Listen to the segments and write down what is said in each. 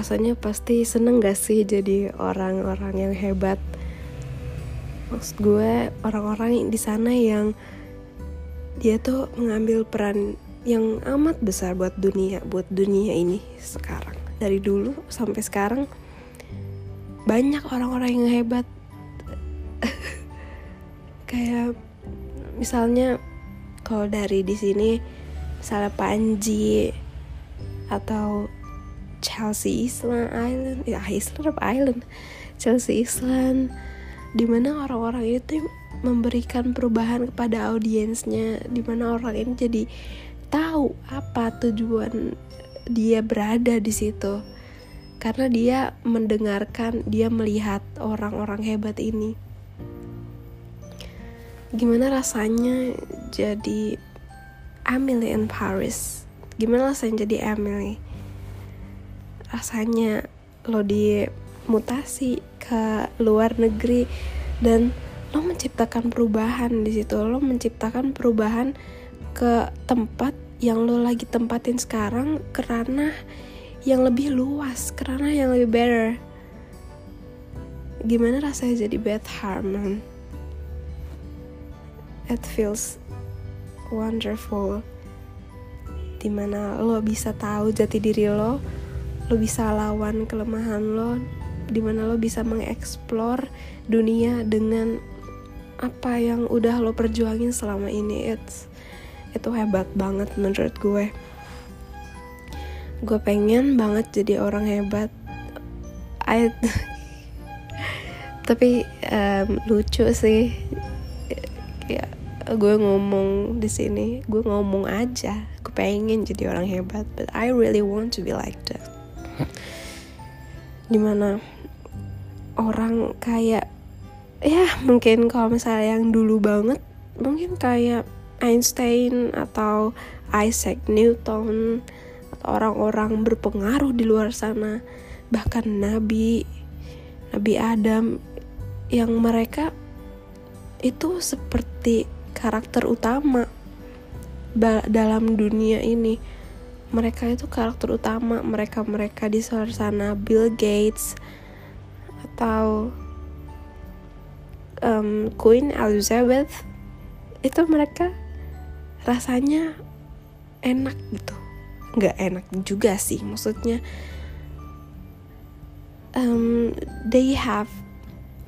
rasanya pasti seneng gak sih jadi orang-orang yang hebat? Maksud gue orang-orang di sana yang dia tuh mengambil peran yang amat besar buat dunia buat dunia ini sekarang. Dari dulu sampai sekarang banyak orang-orang yang hebat. Kayak misalnya kalau dari di sini misalnya Panji atau Chelsea Island Island. Ya Island apa Island? Chelsea Island di mana orang-orang itu memberikan perubahan kepada audiensnya. Di mana orang ini jadi tahu apa tujuan dia berada di situ. Karena dia mendengarkan dia melihat orang-orang hebat ini. Gimana rasanya jadi Emily in Paris? Gimana rasanya jadi Emily rasanya lo dimutasi ke luar negeri dan lo menciptakan perubahan di situ. Lo menciptakan perubahan ke tempat yang lo lagi tempatin sekarang karena yang lebih luas karena yang lebih better. Gimana rasanya jadi Beth Harmon it feels wonderful. Di mana lo bisa tahu jati diri lo lo bisa lawan kelemahan lo di mana lo bisa mengeksplor dunia dengan apa yang udah lo perjuangin selama ini. It's itu hebat banget menurut gue. Gue pengen banget jadi orang hebat. I tapi um, lucu sih. Ya gue ngomong di sini gue ngomong aja. Gue pengen jadi orang hebat but I really want to be like that di mana orang kayak ya mungkin kalau misalnya yang dulu banget mungkin kayak Einstein atau Isaac Newton atau orang-orang berpengaruh di luar sana. Bahkan Nabi Nabi Adam yang mereka itu seperti karakter utama dalam dunia ini mereka itu karakter utama mereka mereka di luar sana Bill Gates atau um, Queen Elizabeth itu mereka rasanya enak gitu. Nggak enak juga sih maksudnya um, they have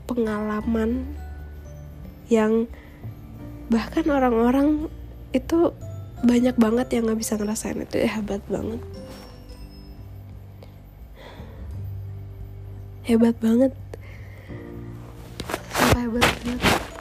pengalaman yang bahkan orang-orang itu banyak banget yang nggak bisa ngerasain itu ya hebat banget. Hebat banget. Hebat banget